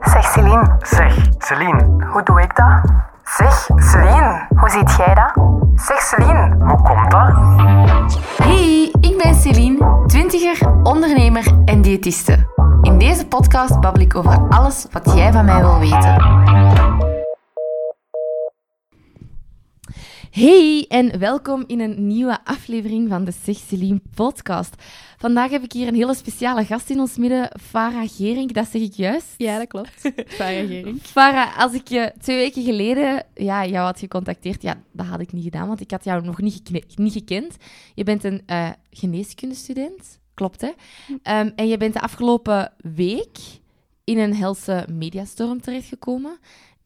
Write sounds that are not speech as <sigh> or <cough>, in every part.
Zeg Celine, Zeg, Celine, hoe doe ik dat? Zeg Celine, hoe ziet jij dat? Zeg Celine, hoe komt dat? Hey, ik ben Celine, twintiger, ondernemer en diëtiste. In deze podcast babbel ik over alles wat jij van mij wil weten. Hey en welkom in een nieuwe aflevering van de Zeg Celine podcast. Vandaag heb ik hier een hele speciale gast in ons midden, Farah Gering, dat zeg ik juist. Ja, dat klopt. Farah Gering. <laughs> Farah, als ik je twee weken geleden ja, jou had gecontacteerd, ja, dat had ik niet gedaan, want ik had jou nog niet, niet gekend. Je bent een eh, geneeskundestudent, klopt hè? Ehm, en je bent de afgelopen week in een helse mediastorm terechtgekomen.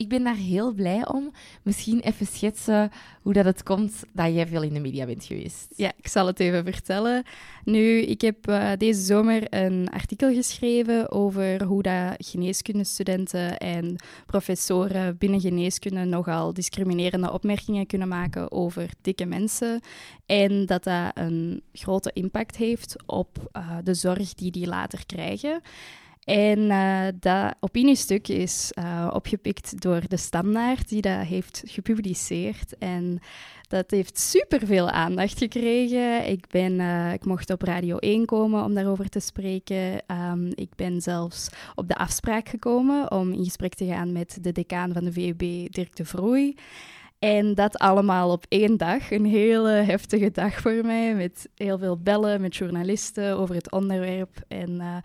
Ik ben daar heel blij om. Misschien even schetsen hoe dat het komt dat jij veel in de media bent geweest. Ja, ik zal het even vertellen. Nu, ik heb eh, deze zomer een artikel geschreven over hoe dat geneeskundestudenten en professoren binnen geneeskunde nogal discriminerende opmerkingen kunnen maken over dikke mensen. En dat dat een grote impact heeft op eh, de zorg die die later krijgen. En eh, dat opiniestuk is eh, opgepikt door de Standaard, die dat heeft gepubliceerd. En dat heeft superveel aandacht gekregen. Ik, ben, eh, ik mocht op Radio 1 komen om daarover te spreken. Ehm, ik ben zelfs op de afspraak gekomen om in gesprek te gaan met de decaan van de VUB, Dirk de Vroei. En dat allemaal op één dag. Een hele heftige dag voor mij, met heel veel bellen met journalisten over het onderwerp. En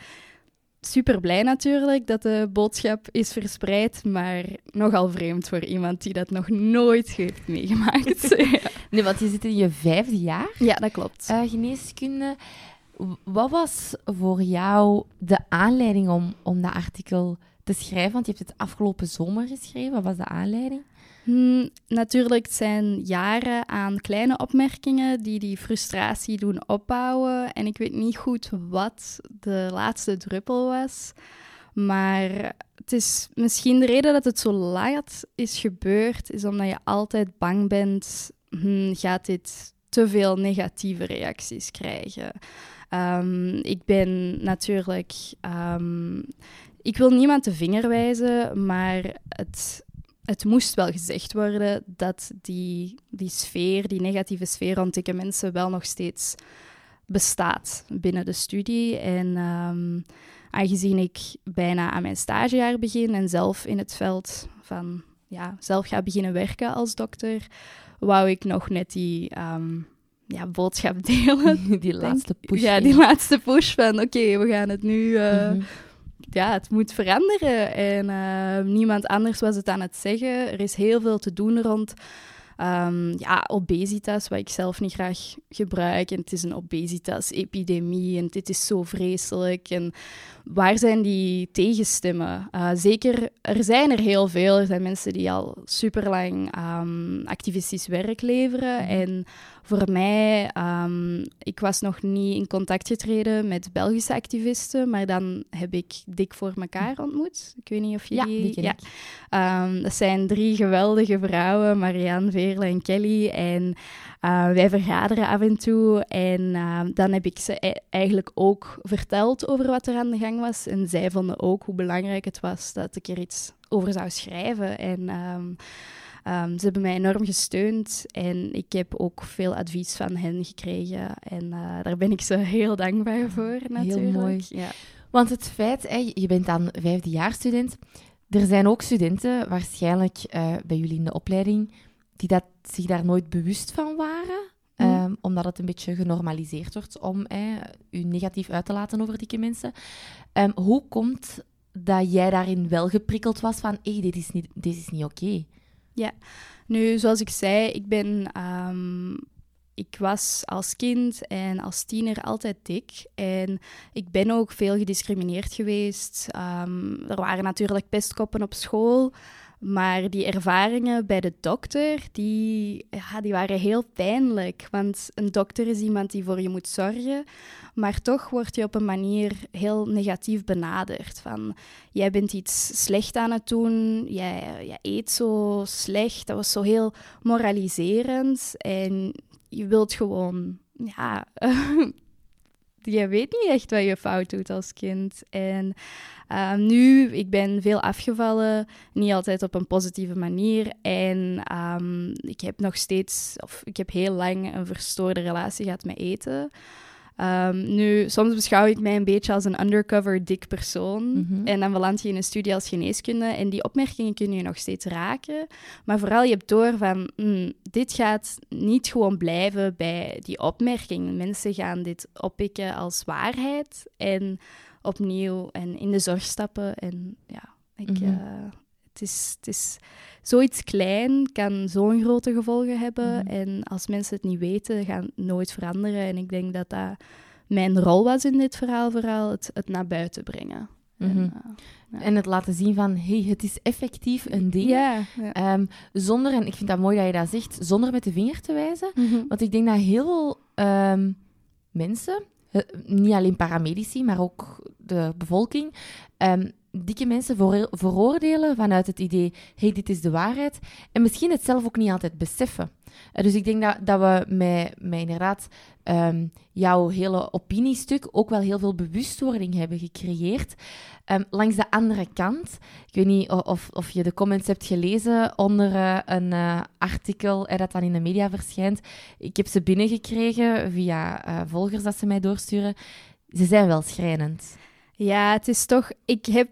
super blij natuurlijk dat de boodschap is verspreid, maar nogal vreemd voor iemand die dat nog nooit heeft meegemaakt. <laughs> ja. <laughs> Nee, want je zit in je vijfde jaar. Ja, dat klopt. Uh, geneeskunde. Wat was voor jou de aanleiding om, om dat artikel te schrijven? Want je hebt het afgelopen zomer geschreven. Wat was de aanleiding? Hmm, natuurlijk, het zijn jaren aan kleine opmerkingen die die frustratie doen opbouwen. En ik weet niet goed wat de laatste druppel was. Maar het is misschien de reden dat het zo laat is gebeurd, is omdat je altijd bang bent, hmm, gaat dit te veel negatieve reacties krijgen. Um, ik ben natuurlijk. Um, ik wil niemand de vinger wijzen, maar het, het moest wel gezegd worden dat die, die sfeer, die negatieve sfeer rond dikke mensen wel nog steeds bestaat binnen de studie. En um, aangezien ik bijna aan mijn stagejaar begin en zelf in het veld van ja, zelf ga beginnen werken als dokter, wou ik nog net die um, ja, boodschap delen. <laughs> Die laatste push. Ja, die laatste push van oké, okay, we gaan het nu. Uh, mm -hmm ja, het moet veranderen. En uh, niemand anders was het aan het zeggen. Er is heel veel te doen rond um, ja, obesitas, wat ik zelf niet graag gebruik. En het is een obesitas-epidemie en dit is zo vreselijk. En waar zijn die tegenstemmen? Uh, zeker, er zijn er heel veel. Er zijn mensen die al superlang um, activistisch werk leveren. Mm. En voor mij, um, ik was nog niet in contact getreden met Belgische activisten, maar dan heb ik Dik voor elkaar ontmoet. Ik weet niet of jullie... Ja, ja. Um, dat zijn drie geweldige vrouwen, Marianne, Veerle en Kelly. En uh, wij vergaderen af en toe. En uh, dan heb ik ze e eigenlijk ook verteld over wat er aan de gang was. En zij vonden ook hoe belangrijk het was dat ik er iets over zou schrijven. En... Um, Um, ze hebben mij enorm gesteund en ik heb ook veel advies van hen gekregen. En uh, daar ben ik ze heel dankbaar voor, natuurlijk. Heel mooi. Ja. Want het feit, hè, je bent dan vijfdejaarsstudent. Er zijn ook studenten, waarschijnlijk bij jullie in de opleiding, die dat, zich daar nooit bewust van waren. Mm. Um, omdat het een beetje genormaliseerd wordt om eh, u negatief uit te laten over dikke mensen. Um, hoe komt dat jij daarin wel geprikkeld was van, hé, hey, dit is niet, dit is niet oké? Okay. Ja, nu zoals ik zei, ik ben. Um, ik was als kind en als tiener altijd dik. En ik ben ook veel gediscrimineerd geweest. Um, er waren natuurlijk pestkoppen op school. Maar die ervaringen bij de dokter, die, ja, die waren heel pijnlijk. Want een dokter is iemand die voor je moet zorgen. Maar toch word je op een manier heel negatief benaderd. Van, jij bent iets slecht aan het doen, jij, jij eet zo slecht. Dat was zo heel moraliserend. En je wilt gewoon, ja... <laughs> je weet niet echt wat je fout doet als kind. En ehm, nu, ik ben veel afgevallen, niet altijd op een positieve manier. En ehm, ik heb nog steeds, of ik heb heel lang een verstoorde relatie gehad met eten. Um, nu, soms beschouw ik mij een beetje als een undercover dik persoon. Mhm. En dan beland je in een studie als geneeskunde. En die opmerkingen kun je nog steeds raken. Maar vooral, je hebt door van... hmm, dit gaat niet gewoon blijven bij die opmerking. Mensen gaan dit oppikken als waarheid. En opnieuw en in de zorg stappen. En ja, ik... Mhm. eh, het is, het is zoiets klein kan zo'n grote gevolgen hebben. Mhm. En als mensen het niet weten, gaan het nooit veranderen. En ik denk dat dat mijn rol was in dit verhaal, vooral het, het naar buiten brengen. Mhm. En, eh, En het laten zien van, hey, het is effectief een ding. ja. ja. Ehm, zonder, en ik vind dat mooi dat je dat zegt, zonder met de vinger te wijzen. Mhm. Want ik denk dat heel veel ehm, mensen, niet alleen paramedici, maar ook de bevolking, ehm, dikke mensen voor, veroordelen vanuit het idee, hey, dit is de waarheid. En misschien het zelf ook niet altijd beseffen. Eh, dus ik denk dat, dat we met, met inderdaad ehm, jouw hele opiniestuk ook wel heel veel bewustwording hebben gecreëerd. Ehm, langs de andere kant, ik weet niet of, of je de comments hebt gelezen onder eh, een eh, artikel dat dan in de media verschijnt. Ik heb ze binnengekregen via volgers dat ze mij doorsturen. Ze zijn wel schrijnend. Ja, het is toch... Ik heb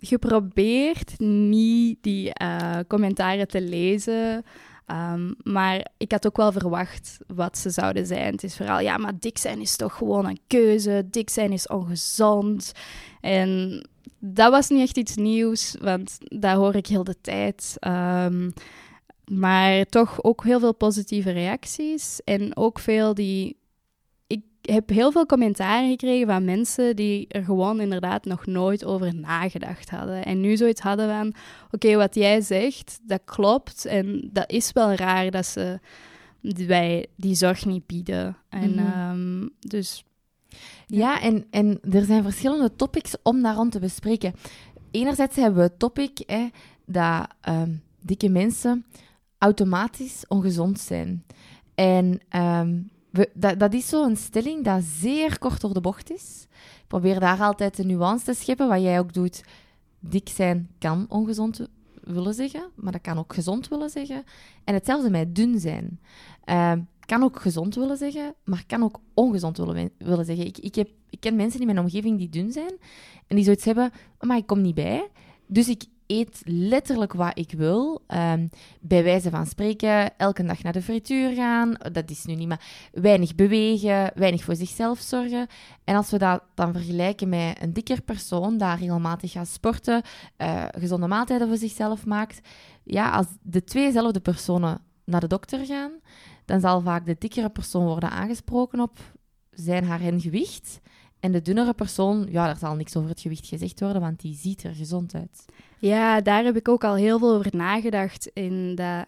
geprobeerd niet die eh, commentaren te lezen. Ehm, maar ik had ook wel verwacht wat ze zouden zijn. Het is vooral, ja, maar dik zijn is toch gewoon een keuze. Dik zijn is ongezond. En dat was niet echt iets nieuws, want dat hoor ik heel de tijd. Ehm, maar toch ook heel veel positieve reacties. En ook veel die heb heel veel commentaren gekregen van mensen die er gewoon inderdaad nog nooit over nagedacht hadden. En nu zoiets hadden van, oké, wat jij zegt, dat klopt. En dat is wel raar dat ze wij die zorg niet bieden. En Mhm. ehm, dus Ja, en, en er zijn verschillende topics om daar rond te bespreken. Enerzijds hebben we het topic hè, dat ehm, dikke mensen automatisch ongezond zijn. En ehm, dat, dat is zo'n stelling dat zeer kort door de bocht is. Ik probeer daar altijd de nuance te scheppen, wat jij ook doet. Dik zijn kan ongezond willen zeggen, maar dat kan ook gezond willen zeggen. En hetzelfde met dun zijn. Ehm, kan ook gezond willen zeggen, maar kan ook ongezond willen, willen zeggen. Ik, ik, heb, ik ken mensen in mijn omgeving die dun zijn en die zoiets hebben, maar ik kom niet bij. Dus ik eet letterlijk wat ik wil. Ehm, bij wijze van spreken, elke dag naar de frituur gaan. Dat is nu niet, maar weinig bewegen, weinig voor zichzelf zorgen. En als we dat dan vergelijken met een dikker persoon, daar regelmatig gaat sporten, eh, gezonde maaltijden voor zichzelf maakt. Ja, als de tweezelfde personen naar de dokter gaan, dan zal vaak de dikkere persoon worden aangesproken op zijn haar en gewicht. En de dunnere persoon, ja, daar zal niks over het gewicht gezegd worden, want die ziet er gezond uit. Ja, daar heb ik ook al heel veel over nagedacht. In dat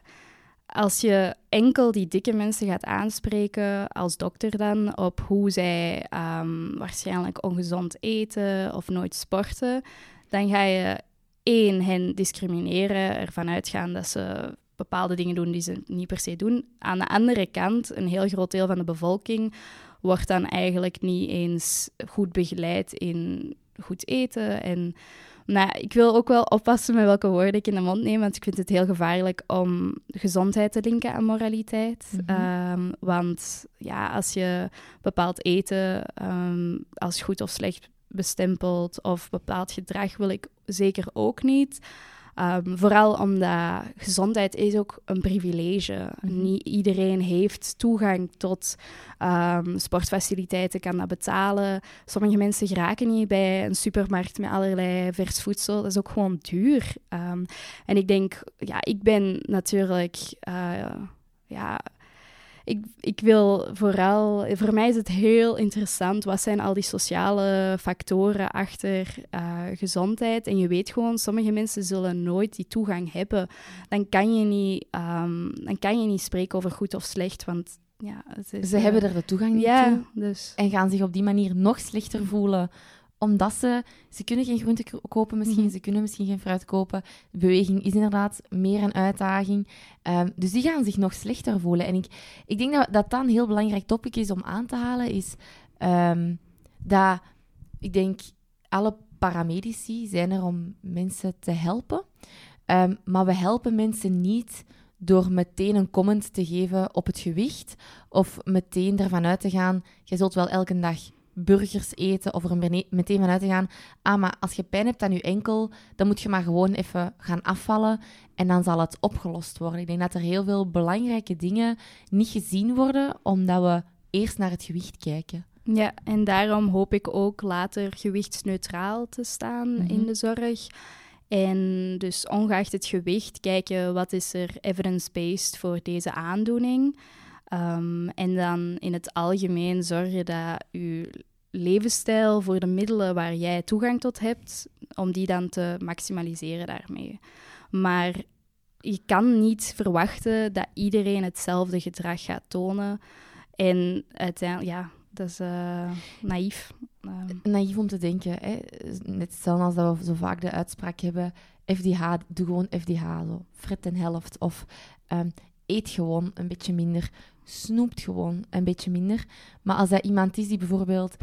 als je enkel die dikke mensen gaat aanspreken, als dokter dan, op hoe zij ehm, waarschijnlijk ongezond eten of nooit sporten, dan ga je één, hen discrimineren, ervan uitgaan dat ze bepaalde dingen doen die ze niet per se doen. Aan de andere kant, een heel groot deel van de bevolking wordt dan eigenlijk niet eens goed begeleid in goed eten en nou, ik wil ook wel oppassen met welke woorden ik in de mond neem, want ik vind het heel gevaarlijk om gezondheid te linken aan moraliteit. Mhm. Ehm, want ja, als je bepaald eten ehm, als goed of slecht bestempelt of bepaald gedrag wil ik zeker ook niet. Ehm, vooral omdat gezondheid is ook een privilege. Mhm. Niet iedereen heeft toegang tot ehm, sportfaciliteiten, kan dat betalen. Sommige mensen geraken niet bij een supermarkt met allerlei vers voedsel. Dat is ook gewoon duur. Ehm, en ik denk, ja, ik ben natuurlijk, eh, ja, ik, ik wil vooral, voor mij is het heel interessant, wat zijn al die sociale factoren achter eh, gezondheid? En je weet gewoon, sommige mensen zullen nooit die toegang hebben. Dan kan je niet, ehm, dan kan je niet spreken over goed of slecht, want ja, het is, Ze eh, hebben er de toegang niet ja, toe dus... en gaan zich op die manier nog slechter voelen omdat ze, ze kunnen geen groente kopen misschien, Mhm. ze kunnen misschien geen fruit kopen. Beweging is inderdaad meer een uitdaging. Ehm, dus die gaan zich nog slechter voelen. En ik, ik denk dat, dat dat een heel belangrijk topic is om aan te halen, is... ehm, dat ik denk alle paramedici zijn er om mensen te helpen. Ehm, maar we helpen mensen niet door meteen een comment te geven op het gewicht of meteen ervan uit te gaan, je zult wel elke dag burgers eten of er meteen vanuit te gaan, ah, maar als je pijn hebt aan je enkel, dan moet je maar gewoon even gaan afvallen en dan zal het opgelost worden. Ik denk dat er heel veel belangrijke dingen niet gezien worden, omdat we eerst naar het gewicht kijken. Ja, en daarom hoop ik ook later gewichtsneutraal te staan in Mhm. de zorg. En dus ongeacht het gewicht, kijken wat is er evidence-based voor deze aandoening. Um, en dan in het algemeen zorgen dat je levensstijl voor de middelen waar jij toegang tot hebt, om die dan te maximaliseren daarmee. Maar je kan niet verwachten dat iedereen hetzelfde gedrag gaat tonen. En uiteindelijk, ja, dat is uh, naïef. Um. Naïef om te denken. Hè? Net hetzelfde als dat we zo vaak de uitspraak hebben: FDH, doe gewoon FDH, zo. Frit en helft. Of um, eet gewoon een beetje minder. Snoept gewoon een beetje minder. Maar als dat iemand is die bijvoorbeeld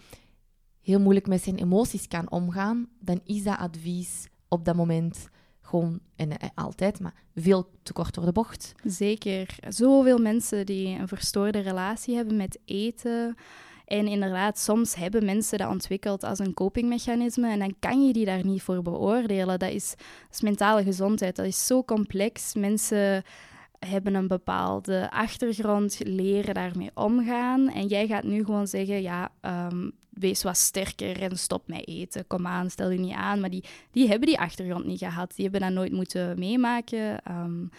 heel moeilijk met zijn emoties kan omgaan, dan is dat advies op dat moment gewoon, en eh, altijd, maar veel te kort door de bocht. Zeker. Zoveel mensen die een verstoorde relatie hebben met eten. En inderdaad, soms hebben mensen dat ontwikkeld als een copingmechanisme en dan kan je die daar niet voor beoordelen. Dat is, dat is mentale gezondheid, dat is zo complex. Mensen hebben een bepaalde achtergrond, leren daarmee omgaan. En jij gaat nu gewoon zeggen, ja, um, wees wat sterker en stop met eten. Kom aan, stel je niet aan. Maar die, die hebben die achtergrond niet gehad. Die hebben dat nooit moeten meemaken. Um,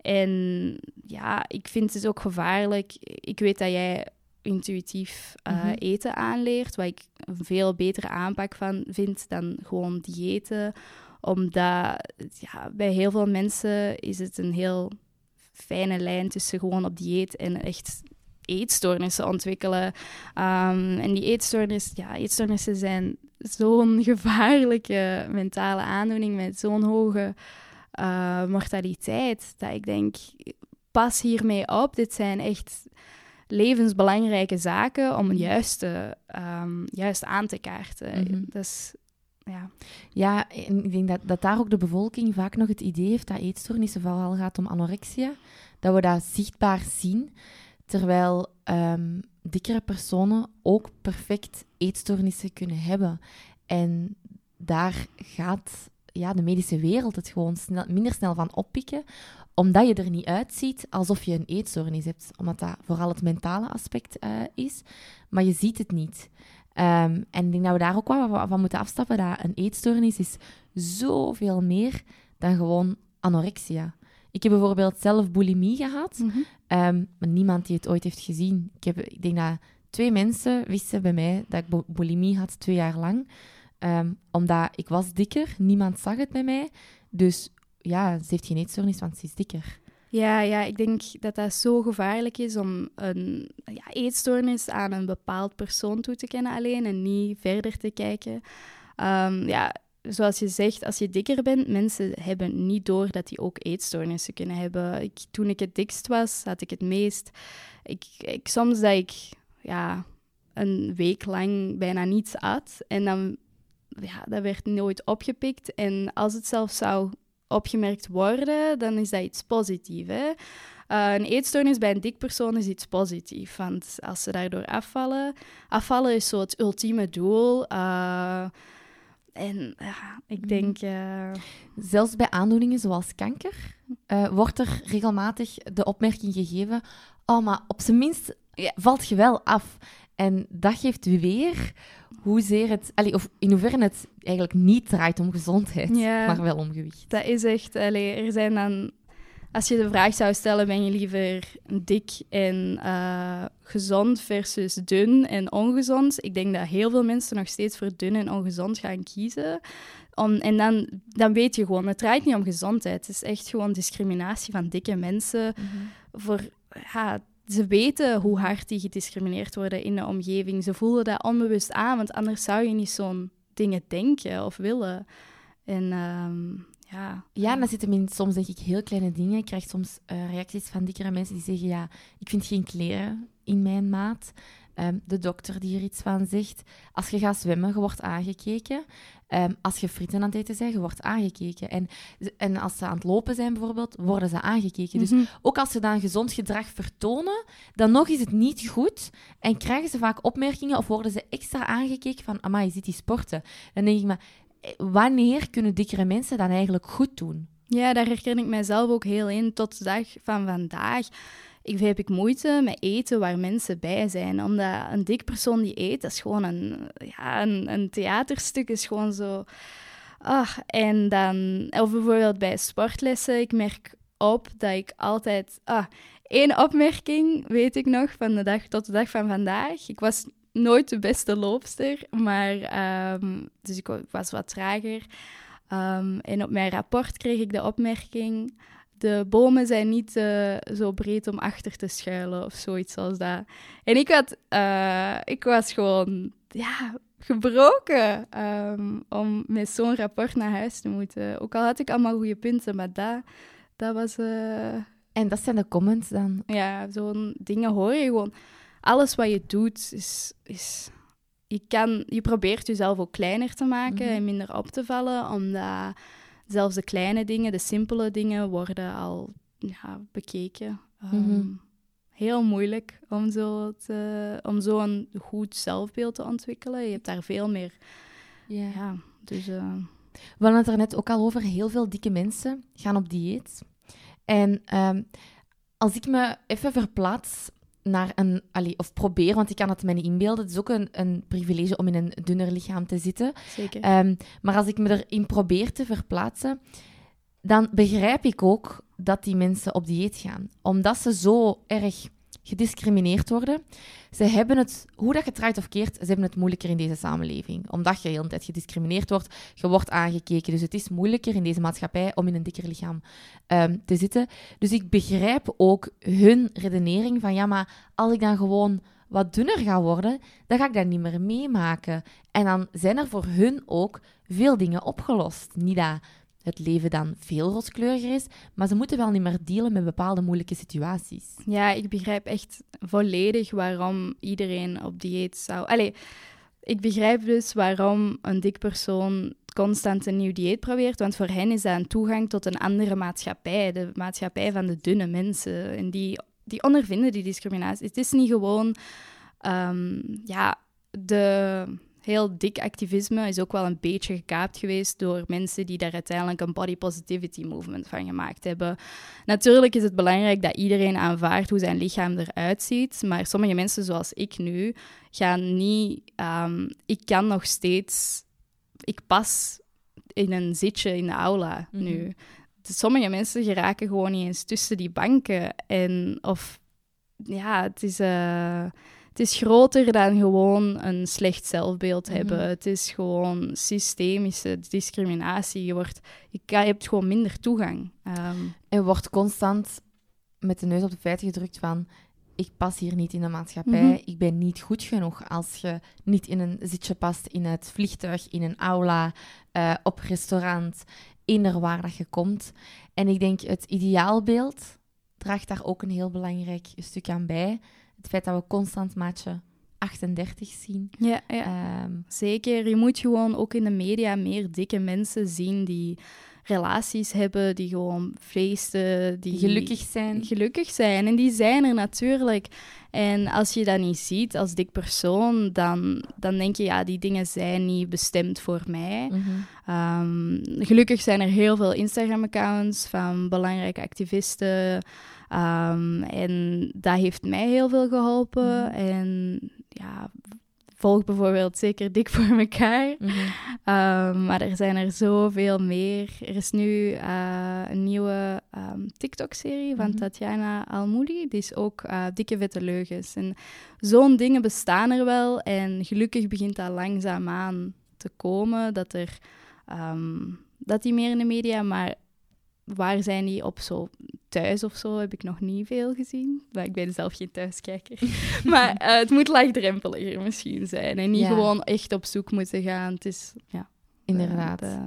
en ja, ik vind het ook gevaarlijk. Ik weet dat jij intuïtief uh, mm -hmm. eten aanleert, wat ik een veel betere aanpak van vind dan gewoon diëten. Omdat ja, bij heel veel mensen is het een heel fijne lijn tussen gewoon op dieet en echt eetstoornissen ontwikkelen. Um, en die eetstoornissen, ja, eetstoornissen zijn zo'n <laughs> gevaarlijke mentale aandoening met zo'n hoge uh, mortaliteit, dat ik denk, pas hiermee op. Dit zijn echt levensbelangrijke zaken om juist, te, um, juist aan te kaarten. Mhm. Dus ja. Ja, en ik denk dat, dat daar ook de bevolking vaak nog het idee heeft dat eetstoornissen vooral gaat om anorexia. Dat we dat zichtbaar zien, terwijl um, dikkere personen ook perfect eetstoornissen kunnen hebben. En daar gaat ja, de medische wereld het gewoon snel, minder snel van oppikken, omdat je er niet uitziet alsof je een eetstoornis hebt. Omdat dat vooral het mentale aspect uh, is, maar je ziet het niet. Um, en ik denk dat we daar ook wel van moeten afstappen, dat een eetstoornis is zoveel meer dan gewoon anorexia. Ik heb bijvoorbeeld zelf bulimie gehad, Mhm. um, maar niemand die het ooit heeft gezien. Ik, heb, ik denk dat twee mensen wisten bij mij dat ik bulimie had twee jaar lang. Um, omdat ik was dikker, niemand zag het bij mij. Dus ja, ze heeft geen eetstoornis, want ze is dikker. Ja, ja, ik denk dat dat zo gevaarlijk is om een ja, eetstoornis aan een bepaald persoon toe te kennen alleen en niet verder te kijken. Um, ja, zoals je zegt, als je dikker bent, mensen hebben niet door dat die ook eetstoornissen kunnen hebben. Ik, toen ik het dikst was, had ik het meest. Ik, ik, soms dat ik ja, een week lang bijna niets at en dan ja, dat werd nooit opgepikt. En als het zelfs zou opgemerkt worden, dan is dat iets positiefs. Hè? Uh, een eetstoornis bij een dik persoon is iets positiefs, want als ze daardoor afvallen... Afvallen is zo het ultieme doel. Uh, en ja, ik denk... Uh... Zelfs bij aandoeningen zoals kanker uh, wordt er regelmatig de opmerking gegeven... Oh, maar op zijn minst ja, valt je wel af. En dat geeft weer hoezeer het, allee, of in hoeverre het eigenlijk niet draait om gezondheid, ja, maar wel om gewicht. Dat is echt, allee, er zijn dan, als je de vraag zou stellen, ben je liever dik en uh, gezond versus dun en ongezond? Ik denk dat heel veel mensen nog steeds voor dun en ongezond gaan kiezen. Om, en dan, dan weet je gewoon, het draait niet om gezondheid. Het is echt gewoon discriminatie van dikke mensen. Mhm. Voor, ja, ze weten hoe hard die gediscrimineerd worden in de omgeving. Ze voelen dat onbewust aan, want anders zou je niet zo'n dingen denken of willen. En um, ja. Ja, en dan in soms denk ik heel kleine dingen. Ik krijg soms uh, reacties van dikkere mensen die zeggen, ja, ik vind geen kleren in mijn maat. Ehm, de dokter die er iets van zegt. Als je gaat zwemmen, je wordt aangekeken. Ehm, als je frieten aan het eten bent, je wordt aangekeken. En, en als ze aan het lopen zijn bijvoorbeeld, worden ze aangekeken. Dus Mhm. ook als ze dan gezond gedrag vertonen, dan nog is het niet goed. En krijgen ze vaak opmerkingen of worden ze extra aangekeken van, amai, je ziet die sporten. Dan denk ik, maar eh, wanneer kunnen dikkere mensen dan eigenlijk goed doen? Ja, daar herken ik mijzelf ook heel in. Tot de dag van vandaag ik, heb ik moeite met eten waar mensen bij zijn. Omdat een dik persoon die eet, dat is gewoon een, ja, een, een theaterstuk. is gewoon zo... Ah, en dan... Of bijvoorbeeld bij sportlessen. Ik merk op dat ik altijd... Ah, één opmerking weet ik nog van de dag tot de dag van vandaag. Ik was nooit de beste loopster, maar... ehm, dus ik wa- was wat trager. Ehm, en op mijn rapport kreeg ik de opmerking: de bomen zijn niet eh, zo breed om achter te schuilen of zoiets als dat. En ik, had, eh, ik was gewoon ja, gebroken ehm, om met zo'n rapport naar huis te moeten. Ook al had ik allemaal goede punten, maar dat, dat was. eh, En dat zijn de comments dan. ja, zo'n dingen hoor je gewoon. Alles wat je doet is. is je, kan, je probeert jezelf ook kleiner te maken Mhm. en minder op te vallen, omdat zelfs de kleine dingen, de simpele dingen, worden al ja, bekeken. Ehm, Mhm. Heel moeilijk om zo te, om zo'n goed zelfbeeld te ontwikkelen. Je hebt daar veel meer. Ja. Ja, dus. eh, We hadden het er net ook al over. Heel veel dikke mensen gaan op dieet. En ehm, als ik me even verplaats naar een... allee, of probeer, want ik kan het me niet inbeelden. Het is ook een, een privilege om in een dunner lichaam te zitten. zeker. Ehm, maar als ik me erin probeer te verplaatsen, dan begrijp ik ook dat die mensen op dieet gaan. Omdat ze zo erg gediscrimineerd worden. Ze hebben het, hoe dat je het draait of keert, ze hebben het moeilijker in deze samenleving. Omdat je de hele tijd gediscrimineerd wordt, je wordt aangekeken. Dus het is moeilijker in deze maatschappij om in een dikker lichaam ehm, te zitten. Dus ik begrijp ook hun redenering van, ja, maar als ik dan gewoon wat dunner ga worden, dan ga ik dat niet meer meemaken. En dan zijn er voor hun ook veel dingen opgelost. Niet dat het leven dan veel rooskleuriger is, maar ze moeten wel niet meer dealen met bepaalde moeilijke situaties. Ja, ik begrijp echt volledig waarom iedereen op dieet zou. Allee, ik begrijp dus waarom een dik persoon constant een nieuw dieet probeert, want voor hen is dat een toegang tot een andere maatschappij, de maatschappij van de dunne mensen. En die, die ondervinden die discriminatie. Het is niet gewoon, ehm, ja, de heel dik activisme is ook wel een beetje gekaapt geweest door mensen die daar uiteindelijk een body positivity movement van gemaakt hebben. Natuurlijk is het belangrijk dat iedereen aanvaardt hoe zijn lichaam eruit ziet, maar sommige mensen zoals ik nu gaan niet... ehm, ik kan nog steeds... Ik pas in een zitje in de aula Mhm. nu. Dus sommige mensen geraken gewoon niet eens tussen die banken. En of... Ja, het is... eh, het is groter dan gewoon een slecht zelfbeeld Mhm. hebben. Het is gewoon systemische discriminatie. Je, wordt, je, hebt gewoon minder toegang. Ehm, En wordt constant met de neus op de feiten gedrukt van ik pas hier niet in de maatschappij, Mhm. ik ben niet goed genoeg als je niet in een zitje past in het vliegtuig, in een aula, eh, op restaurant, eender waar dat je komt. En ik denk het ideaalbeeld draagt daar ook een heel belangrijk stuk aan bij. Het feit dat we constant maatje 38 zien. ja, ja. Ehm, Zeker, je moet gewoon ook in de media meer dikke mensen zien die relaties hebben, die gewoon feesten, die gelukkig zijn. gelukkig zijn. En die zijn er natuurlijk. En als je dat niet ziet als dik persoon, dan, dan denk je, ja, die dingen zijn niet bestemd voor mij. Mhm. Ehm, gelukkig zijn er heel veel Instagram-accounts van belangrijke activisten. Ehm, en dat heeft mij heel veel geholpen. Mhm. En ja, volg bijvoorbeeld zeker Dik voor elkaar. Mhm. Ehm, maar er zijn er zoveel meer. Er is nu eh, een nieuwe ehm, TikTok-serie van Mhm. Tatjana Almouli. Die is ook eh, Dikke Vette Leugens. En zo'n dingen bestaan er wel. En gelukkig begint dat langzaamaan te komen. Dat, er, dat die meer in de media... Maar waar zijn die op zo thuis of zo? Heb ik nog niet veel gezien. Maar ik ben zelf geen thuiskijker. <laughs> maar <laughs> eh, het moet laagdrempeliger misschien zijn. En niet Ja. gewoon echt op zoek moeten gaan. Het is... Ja, Inderdaad. de-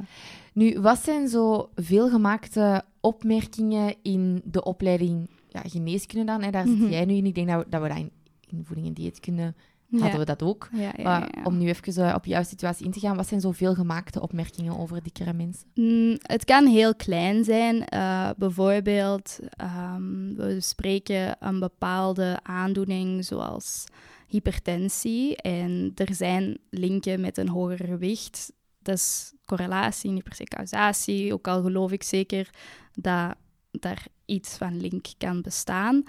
Nu, wat zijn zo veelgemaakte opmerkingen in de opleiding ja, geneeskunde dan? Hè? Daar Mhm. zit jij nu in. Ik denk dat we, dat we dat in, in voeding en dieetkunde Ja. Hadden we dat ook. Ja, ja, Maar om nu even eh, op jouw situatie in te gaan, wat zijn zoveel gemaakte opmerkingen over dikkere mensen? Mm, het kan heel klein zijn. Eh, bijvoorbeeld, ehm, we spreken een bepaalde aandoening zoals hypertensie. En er zijn linken met een hoger gewicht. Dat is correlatie, niet per se causatie. Ook al geloof ik zeker dat daar iets van link kan bestaan.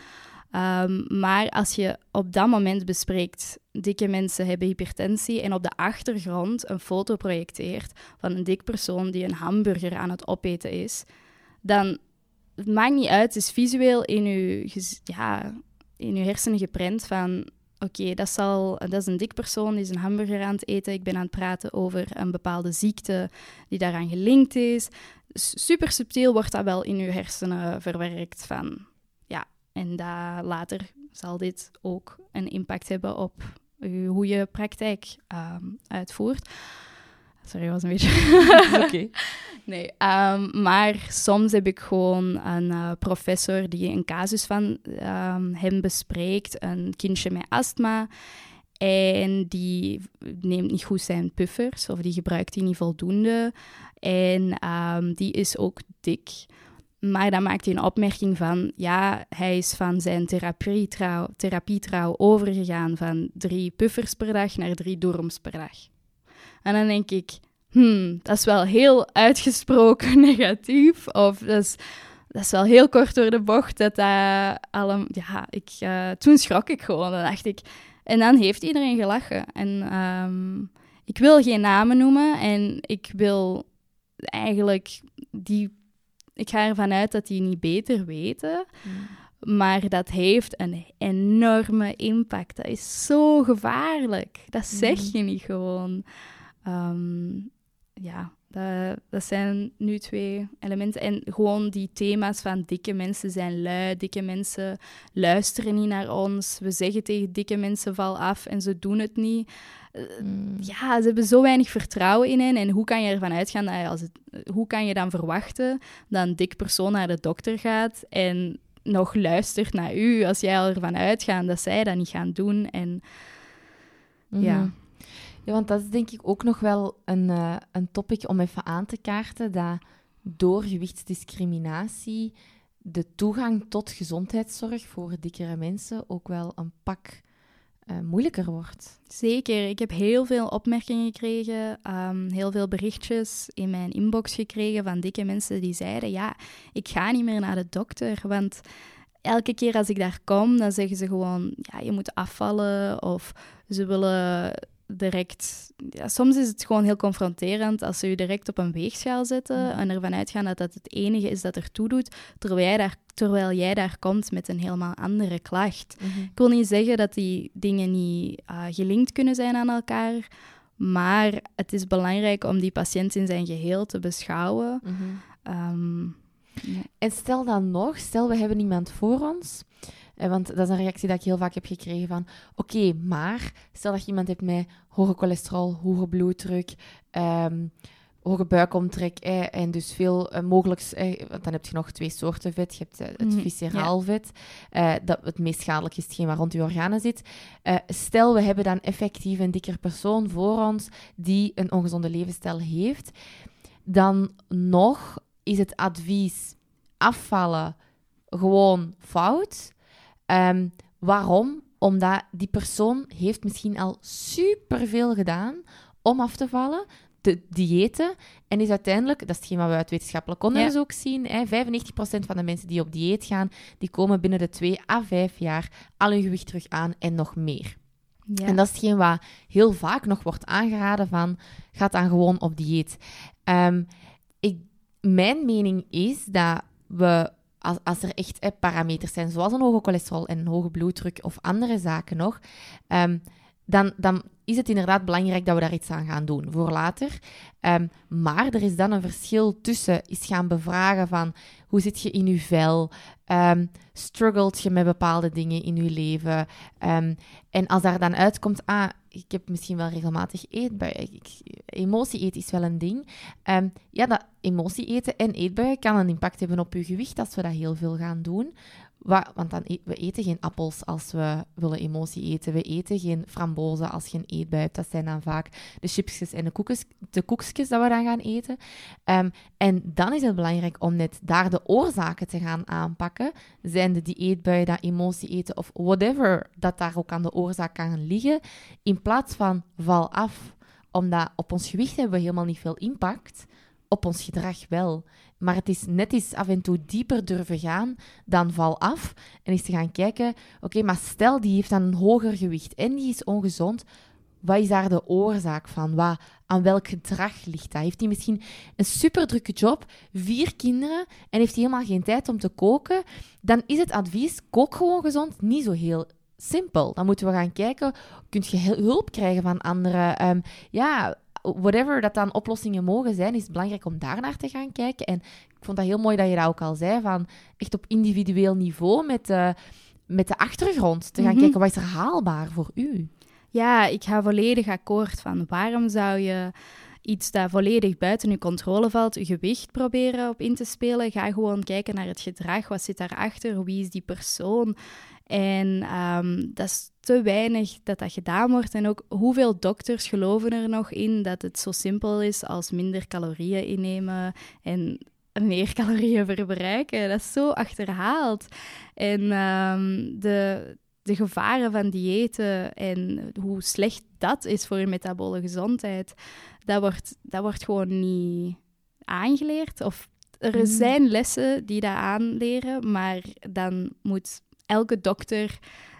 Ehm, maar als je op dat moment bespreekt, dikke mensen hebben hypertensie en op de achtergrond een foto projecteert van een dik persoon die een hamburger aan het opeten is, dan het maakt niet uit, het is visueel in je, ja, in je hersenen geprent van oké, dat, dat is een dik persoon, die is een hamburger aan het eten, ik ben aan het praten over een bepaalde ziekte die daaraan gelinkt is. Super subtiel wordt dat wel in je hersenen verwerkt van en dat later zal dit ook een impact hebben op hoe je praktijk ehm, uitvoert. Sorry, was een beetje. <laughs> Oké. Nee, ehm, maar soms heb ik gewoon een eh, professor die een casus van ehm, hem bespreekt, een kindje met astma. En die neemt niet goed zijn puffers, of die gebruikt die niet voldoende. En die is ook dik. Maar dan maakt hij een opmerking van, ja, hij is van zijn therapietrouw, therapietrouw overgegaan van drie puffers per dag naar drie dorms per dag. En dan denk ik, hmm, dat is wel heel uitgesproken <laughs> negatief. Of dat is, dat is wel heel kort door de bocht. Dat dat allem, ja, ik, eh, toen schrok ik gewoon. Dan dacht ik... En dan heeft iedereen gelachen. En ehm, ik wil geen namen noemen. En ik wil eigenlijk die... Ik ga ervan uit dat die niet beter weten. Maar dat heeft een enorme impact. Dat is zo gevaarlijk. Dat zeg je niet gewoon. Ehm, ja, dat, dat zijn nu twee elementen. En gewoon die thema's van dikke mensen zijn lui, dikke mensen luisteren niet naar ons. We zeggen tegen dikke mensen val af en ze doen het niet. Eh, Ja, ze hebben zo weinig vertrouwen in hen. En hoe kan je ervan uitgaan dat als het, hoe kan je dan verwachten dat een dik persoon naar de dokter gaat en nog luistert naar u als jij ervan uitgaat dat zij dat niet gaan doen? En. Mhm. Ja, want dat is denk ik ook nog wel een, eh, een topic om even aan te kaarten, dat door gewichtsdiscriminatie de toegang tot gezondheidszorg voor dikkere mensen ook wel een pak eh, moeilijker wordt. Zeker. Ik heb heel veel opmerkingen gekregen, ehm, heel veel berichtjes in mijn inbox gekregen van dikke mensen die zeiden: Ja, ik ga niet meer naar de dokter. Want elke keer als ik daar kom, dan zeggen ze gewoon: Ja, je moet afvallen. Of ze willen direct. Ja, soms is het gewoon heel confronterend als ze je direct op een weegschaal zetten en ervan uitgaan dat dat het enige is dat ertoe doet, terwijl jij daar, terwijl jij daar komt met een helemaal andere klacht. Ik wil niet zeggen dat die dingen niet eh, gelinkt kunnen zijn aan elkaar, maar het is belangrijk om die patiënt in zijn geheel te beschouwen. Ehm, En stel dan nog, stel we hebben iemand voor ons, want dat is een reactie dat ik heel vaak heb gekregen van, oké, maar stel dat je iemand hebt met hoge cholesterol, hoge bloeddruk, ehm, hoge buikomtrek eh, en dus veel eh, mogelijk, eh, want dan heb je nog twee soorten vet. Je hebt eh, het Mhm, visceraal vet, eh, dat het meest schadelijk is hetgeen waar rond je organen zit. Eh, stel we hebben dan effectief een dikker persoon voor ons die een ongezonde levensstijl heeft, dan nog is het advies afvallen gewoon fout. Ehm, waarom? Omdat die persoon heeft misschien al superveel gedaan om af te vallen, de diëten, en is uiteindelijk, dat is hetgeen wat we uit wetenschappelijk onderzoek zien, hè, 95% van de mensen die op dieet gaan, die komen binnen de 2 à 5 jaar al hun gewicht terug aan en nog meer. ja. En dat is hetgeen wat heel vaak nog wordt aangeraden van, ga dan gewoon op dieet. Ehm, ik, mijn mening is dat we, als, er echt eh, parameters zijn, zoals een hoge cholesterol en een hoge bloeddruk of andere zaken nog, ehm, dan, dan is het inderdaad belangrijk dat we daar iets aan gaan doen voor later. Ehm, maar er is dan een verschil tussen eens gaan bevragen van hoe zit je in je vel, Ehm struggelt je met bepaalde dingen in je leven. En als daar dan uitkomt, ah, ik heb misschien wel regelmatig eetbuien. Emotie eten is wel een ding. Ehm, ja, dat emotie eten en eetbuien kan een impact hebben op je gewicht als we dat heel veel gaan doen. Wa- want dan e- we eten geen appels als we willen emotie eten. We eten geen frambozen als je een eetbui hebt. Dat zijn dan vaak de chipsjes en de, koekjes, de koekjes dat we dan gaan eten. Ehm, en dan is het belangrijk om net daar de oorzaken te gaan aanpakken. Zijn de die eetbuien, dat emotie eten of whatever dat daar ook aan de oorzaak kan liggen. In plaats van val af. Omdat op ons gewicht hebben we helemaal niet veel impact. Op ons gedrag wel. Maar het is net eens af en toe dieper durven gaan dan val af. En eens te gaan kijken, oké, maar stel die heeft dan een hoger gewicht en die is ongezond. Wat is daar de oorzaak van? Wat, aan welk gedrag ligt dat? Heeft hij misschien een superdrukke job, vier kinderen en heeft hij helemaal geen tijd om te koken? Dan is het advies, kook gewoon gezond, niet zo heel simpel. Dan moeten we gaan kijken, kun je hulp krijgen van anderen? Ehm, ja, whatever dat dan oplossingen mogen zijn, is het belangrijk om daar naar te gaan kijken. En ik vond dat heel mooi dat je dat ook al zei, van echt op individueel niveau met de, met de achtergrond te gaan Mhm. kijken, wat is er haalbaar voor u? Ja, ik ga volledig akkoord van waarom zou je iets dat volledig buiten je controle valt, je gewicht proberen op in te spelen. Ga gewoon kijken naar het gedrag, wat zit daarachter, wie is die persoon. En ehm, dat is te weinig dat dat gedaan wordt. En ook hoeveel dokters geloven er nog in dat het zo simpel is als minder calorieën innemen en meer <laughs> calorieën verbruiken. Dat is zo achterhaald. En ehm, de, de gevaren van diëten en hoe slecht dat is voor je metabole gezondheid, dat wordt, dat wordt gewoon niet aangeleerd. Of er Mhm. zijn lessen die dat aanleren, maar dan moet elke dokter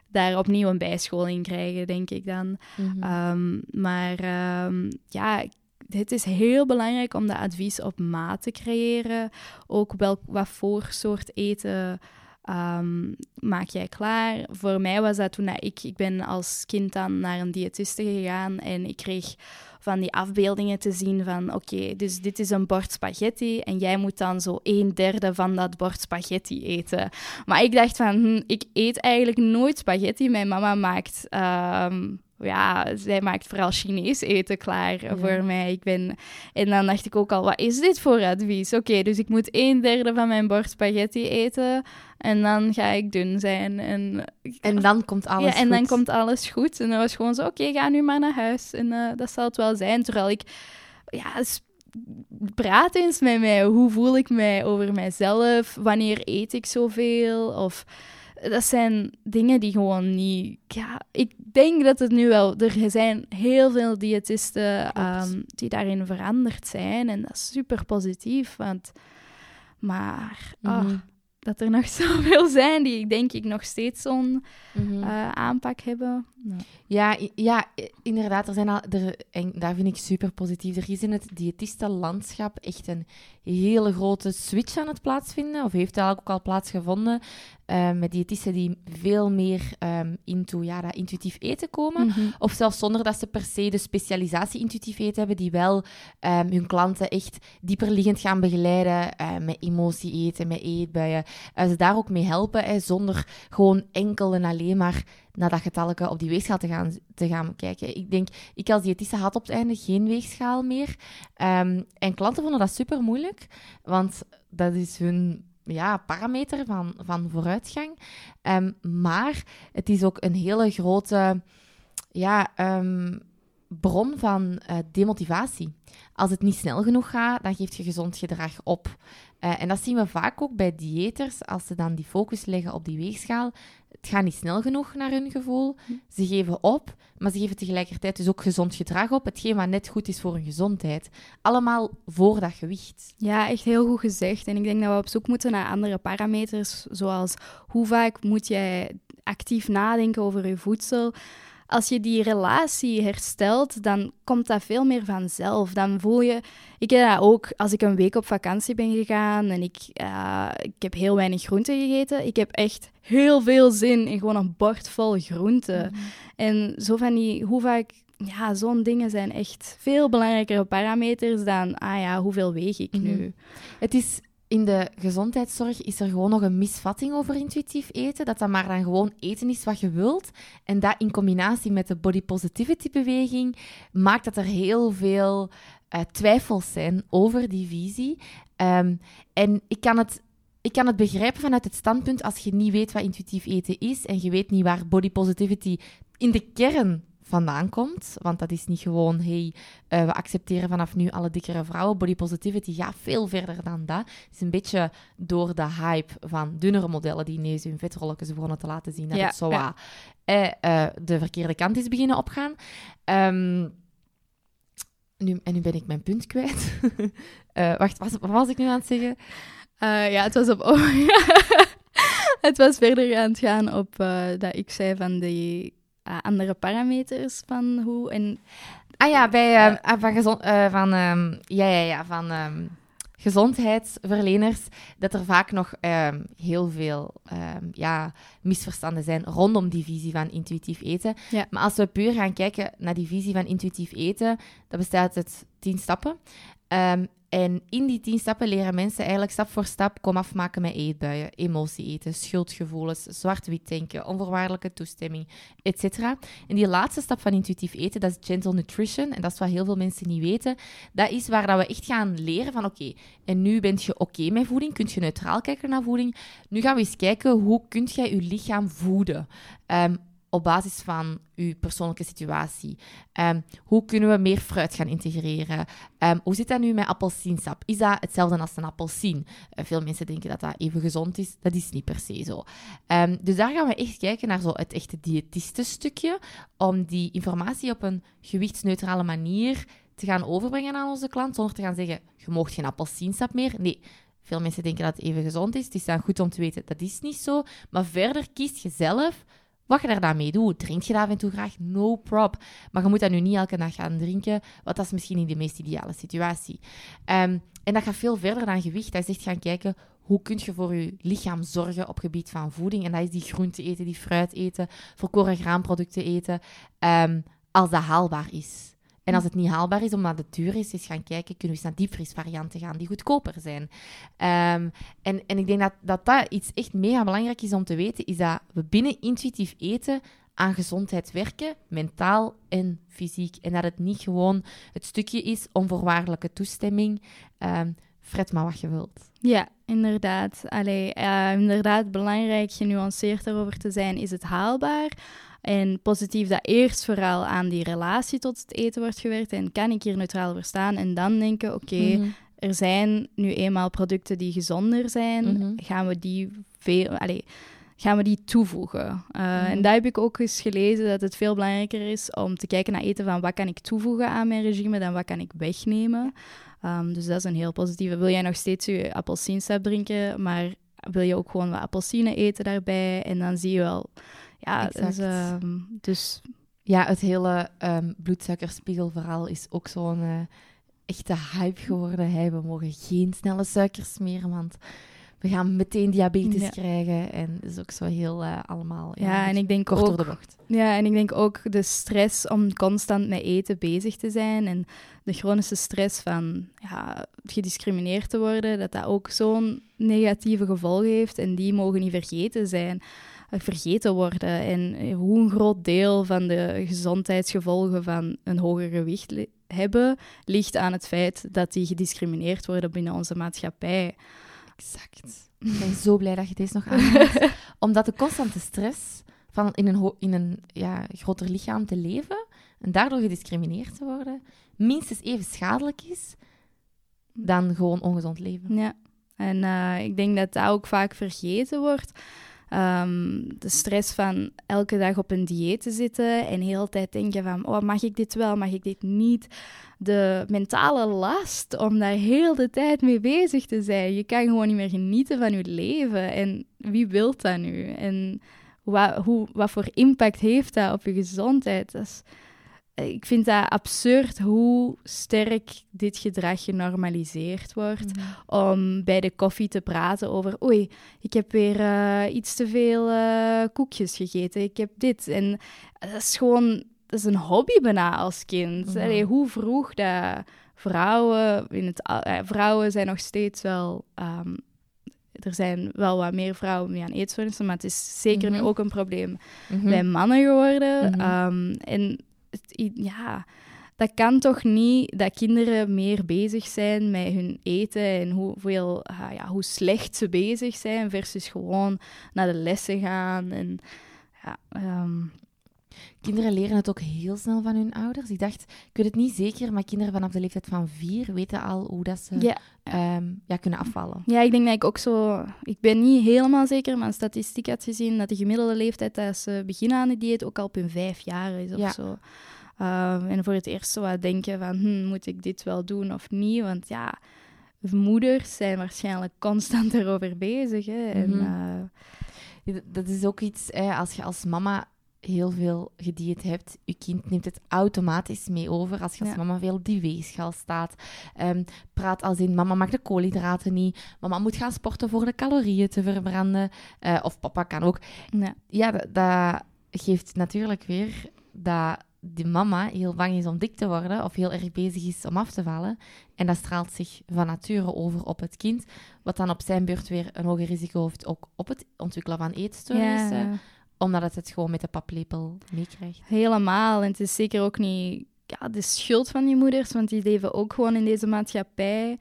daar opnieuw een bijscholing krijgen, denk ik dan. Ehm, maar ehm, ja, het is heel belangrijk om dat advies op maat te creëren. Ook wel, wat voor soort eten ehm, maak jij klaar? Voor mij was dat toen dat ik... Ik ben als kind dan naar een diëtiste gegaan en ik kreeg van die afbeeldingen te zien van... Oké, dus dit is een bord spaghetti en jij moet dan zo een derde van dat bord spaghetti eten. Maar ik dacht van, hm, ik eet eigenlijk nooit spaghetti. Mijn mama maakt... ehm, ja, zij maakt vooral Chinees eten klaar Ja. voor mij. Ik ben... En dan dacht ik ook al, wat is dit voor advies? Oké, dus ik moet een derde van mijn bord spaghetti eten en dan ga ik dun zijn. En, En dan komt alles ja, en dan komt alles goed. En dan was gewoon zo, oké, ga nu maar naar huis. En eh, dat zal het wel zijn. Terwijl ik, ja, praat eens met mij. Hoe voel ik mij over mijzelf? Wanneer eet ik zoveel? Of dat zijn dingen die gewoon niet. Ja, ik denk dat het nu wel. Er zijn heel veel diëtisten ehm, die daarin veranderd zijn. En dat is super positief. Want, maar ah, Mhm. dat er nog <laughs> zoveel zijn die denk ik nog steeds zo'n Mhm. eh, aanpak hebben. Ja, ja, inderdaad. Er zijn al, er, en daar vind ik super positief. Er is in het diëtistenlandschap echt een hele grote switch aan het plaatsvinden. Of heeft eigenlijk ook al plaatsgevonden. eh, met diëtisten die veel meer ehm into ja, dat intuïtief eten komen. Mhm. Of zelfs zonder dat ze per se de specialisatie intuïtief eten hebben, die wel ehm, hun klanten echt dieperliggend gaan begeleiden eh, met emotie eten, met eetbuien. Eh, ze daar ook mee helpen, hè, zonder gewoon enkel en alleen maar naar dat getalletje op die weegschaal te gaan, te gaan kijken. Ik denk, ik als diëtiste had op het einde geen weegschaal meer. Ehm, en klanten vonden dat super moeilijk, want dat is hun ja, parameter van, van vooruitgang. Ehm, maar het is ook een hele grote ja, ehm, bron van eh, demotivatie. Als het niet snel genoeg gaat, dan geeft je gezond gedrag op. Eh, en dat zien we vaak ook bij diëters, als ze dan die focus leggen op die weegschaal. Het gaat niet snel genoeg naar hun gevoel. Ze geven op, maar ze geven tegelijkertijd dus ook gezond gedrag op. Hetgeen wat net goed is voor hun gezondheid. Allemaal voor dat gewicht. Ja, echt heel goed gezegd. En ik denk dat we op zoek moeten naar andere parameters, zoals hoe vaak moet jij actief nadenken over je voedsel. Als je die relatie herstelt, dan komt dat veel meer vanzelf. Dan voel je... Ik heb dat ook als ik een week op vakantie ben gegaan en ik, eh, ik heb heel weinig groenten gegeten. Ik heb echt heel veel zin in gewoon een bord vol groenten. En zo van die... Hoe vaak... Ja, zo'n dingen zijn echt veel belangrijkere parameters dan, ah ja, hoeveel weeg ik nu? Mhm. Het is in de gezondheidszorg is er gewoon nog een misvatting over intuïtief eten. Dat dat maar dan gewoon eten is wat je wilt. En dat in combinatie met de body positivity beweging maakt dat er heel veel eh, twijfels zijn over die visie. Ehm, en ik kan het ik kan het begrijpen vanuit het standpunt als je niet weet wat intuïtief eten is en je weet niet waar body positivity in de kern vandaan komt. Want dat is niet gewoon, hey, uh, we accepteren vanaf nu alle dikkere vrouwen. Body positivity gaat veel verder dan dat. Het is een beetje door de hype van dunnere modellen die ineens hun vetrolletjes begonnen te laten zien. Dat Ja, het zo ja. eh, eh, de verkeerde kant is beginnen opgaan. Ehm, nu, en nu ben ik mijn punt kwijt. <laughs> Eh, wacht, wat was ik nu aan het zeggen? Eh, ja, het was op. <laughs> Oh, het was verder aan het gaan op eh, dat ik zei van die eh, andere parameters van hoe en Ah ja, bij, ehm, ah, van, gezond, eh, van, ehm, ja, ja, ja, van ehm, gezondheidsverleners, dat er vaak nog ehm, heel veel ja, misverstanden zijn rondom die visie van intuïtief eten. Ja. Maar als we puur gaan kijken naar die visie van intuïtief eten, dat bestaat uit tien stappen. Ehm, en in die tien stappen leren mensen eigenlijk stap voor stap kom afmaken met eetbuien, emotie eten, schuldgevoelens, zwart-wit denken, onvoorwaardelijke toestemming, etc. En die laatste stap van intuïtief eten, dat is gentle nutrition. En dat is wat heel veel mensen niet weten. Dat is waar dat we echt gaan leren van oké, en nu bent je oké met voeding, kun je neutraal kijken naar voeding. Nu gaan we eens kijken hoe kunt jij je lichaam voeden. Ehm, op basis van uw persoonlijke situatie. Ehm, hoe kunnen we meer fruit gaan integreren? Ehm, hoe zit dat nu met appelsiensap? Is dat hetzelfde als een appelsien? Eh, veel mensen denken dat dat even gezond is. Dat is niet per se zo. Ehm, dus daar gaan we echt kijken naar zo het echte diëtistenstukje, om die informatie op een gewichtsneutrale manier te gaan overbrengen aan onze klant, zonder te gaan zeggen, je mag geen appelsiensap meer. Nee, veel mensen denken dat het even gezond is. Het is dan goed om te weten, dat is niet zo. Maar verder kiest je zelf wat je daar dan mee doet. Drink je dat af en toe graag? No prob. Maar je moet dat nu niet elke dag gaan drinken, want dat is misschien niet de meest ideale situatie. Ehm, en dat gaat veel verder dan gewicht. Dat is echt gaan kijken, hoe kun je voor je lichaam zorgen op gebied van voeding? En dat is die groente eten, die fruit eten, volkoren graanproducten eten, ehm, als dat haalbaar is. En als het niet haalbaar is, omdat het duur is, is gaan kijken, kunnen we eens naar diepvriesvarianten gaan die goedkoper zijn. Ehm, en, en ik denk dat, dat iets echt mega belangrijk is om te weten, is dat we binnen intuïtief eten aan gezondheid werken, mentaal en fysiek. En dat het niet gewoon het stukje is, onvoorwaardelijke toestemming, ehm fret maar wat je wilt. Ja, inderdaad. Allee, eh, inderdaad, belangrijk, genuanceerd daarover te zijn, is het haalbaar? En positief dat eerst vooral aan die relatie tot het eten wordt gewerkt en kan ik hier neutraal voor staan en dan denken, oké, Mhm. er zijn nu eenmaal producten die gezonder zijn, Mhm. gaan we die veel, allee, gaan we die toevoegen. Uh, Mhm. En daar heb ik ook eens gelezen dat het veel belangrijker is om te kijken naar eten van wat kan ik toevoegen aan mijn regime dan wat kan ik wegnemen. Um, dus dat is een heel positieve. Wil jij nog steeds je appelsiensap drinken, maar wil je ook gewoon wat appelsine eten daarbij? En dan zie je wel, ja, dus, um, dus Ja, het hele ehm bloedsuikerspiegelverhaal is ook zo'n eh, echte hype geworden. Hey, we mogen geen snelle suikers meer, want we gaan meteen diabetes Ja. krijgen. En dat is ook zo heel eh, allemaal ja, en ik denk kort ook door de bocht. Ja, en ik denk ook de stress om constant met eten bezig te zijn en de chronische stress van ja, gediscrimineerd te worden, dat dat ook zo'n negatieve gevolgen heeft en die mogen niet vergeten zijn, vergeten worden. En eh, hoe een groot deel van de gezondheidsgevolgen van een hoger gewicht li- hebben, ligt aan het feit dat die gediscrimineerd worden binnen onze maatschappij. Exact. Ik ben zo blij dat je deze nog aanhaalt. <laughs> Omdat de constante stress van in een, in een ja, groter lichaam te leven en daardoor gediscrimineerd te worden, minstens even schadelijk is dan gewoon ongezond leven. Ja, en eh, ik denk dat dat ook vaak vergeten wordt. Ehm, de stress van elke dag op een dieet te zitten en heel de tijd denken van, oh, mag ik dit wel, mag ik dit niet? De mentale last om daar heel de tijd mee bezig te zijn. Je kan gewoon niet meer genieten van je leven. En wie wil dat nu? En wa- hoe, wat voor impact heeft dat op je gezondheid? Dat is, ik vind dat absurd hoe sterk dit gedrag genormaliseerd wordt om bij de koffie te praten over oei, ik heb weer eh, iets te veel eh, koekjes gegeten, ik heb dit. En dat is gewoon, dat is een hobby bijna als kind. Mhm. Allee, hoe vroeg dat vrouwen, in het, eh, vrouwen zijn nog steeds wel... ehm, er zijn wel wat meer vrouwen die aan eetstoornissen, maar het is zeker Mhm. nu ook een probleem Mhm. bij mannen geworden. Mhm. Ehm, en ja, dat kan toch niet dat kinderen meer bezig zijn met hun eten en hoeveel, ah, ja, hoe slecht ze bezig zijn versus gewoon naar de lessen gaan. En, ja, ehm, Kinderen leren het ook heel snel van hun ouders. Ik dacht, ik weet het niet zeker, maar kinderen vanaf de leeftijd van vier weten al hoe dat ze ja. ehm, ja, kunnen afvallen. Ja, ik denk dat ik ook zo... Ik ben niet helemaal zeker, maar een statistiek had gezien dat de gemiddelde leeftijd dat ze beginnen aan het dieet ook al op hun vijf jaar is of Ja. zo. Ehm, en voor het eerst zo wat denken van, hm, moet ik dit wel doen of niet? Want ja, moeders zijn waarschijnlijk constant <laughs> erover bezig. Hè? En, Mhm. eh, Dat is ook iets, hè, als je als mama heel veel gedieet hebt, je kind neemt het automatisch mee over. Als je als Ja. mama veel op die weegschaal staat, Ehm, praat als in mama mag de koolhydraten niet, mama moet gaan sporten voor de calorieën te verbranden. Eh, of papa kan ook. ja. Ja, dat, dat geeft natuurlijk weer dat die mama heel bang is om dik te worden of heel erg bezig is om af te vallen. En dat straalt zich van nature over op het kind, wat dan op zijn beurt weer een hoger risico heeft ook op het ontwikkelen van eetstoornissen, Ja, omdat het het gewoon met de paplepel meekrijgt. helemaal. En het is zeker ook niet ja, de schuld van die moeders, want die leven ook gewoon in deze maatschappij.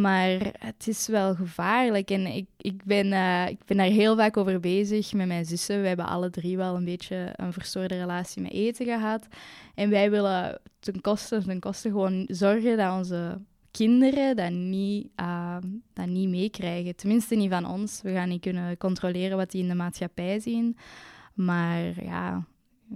Maar het is wel gevaarlijk. En ik, ik, ben, eh, ik ben daar heel vaak over bezig met mijn zussen. We hebben alle drie wel een beetje een verstoorde relatie met eten gehad. En wij willen ten koste, ten koste gewoon zorgen dat onze kinderen dat niet, uh, dat niet meekrijgen. Tenminste niet van ons. We gaan niet kunnen controleren wat die in de maatschappij zien. Maar ja,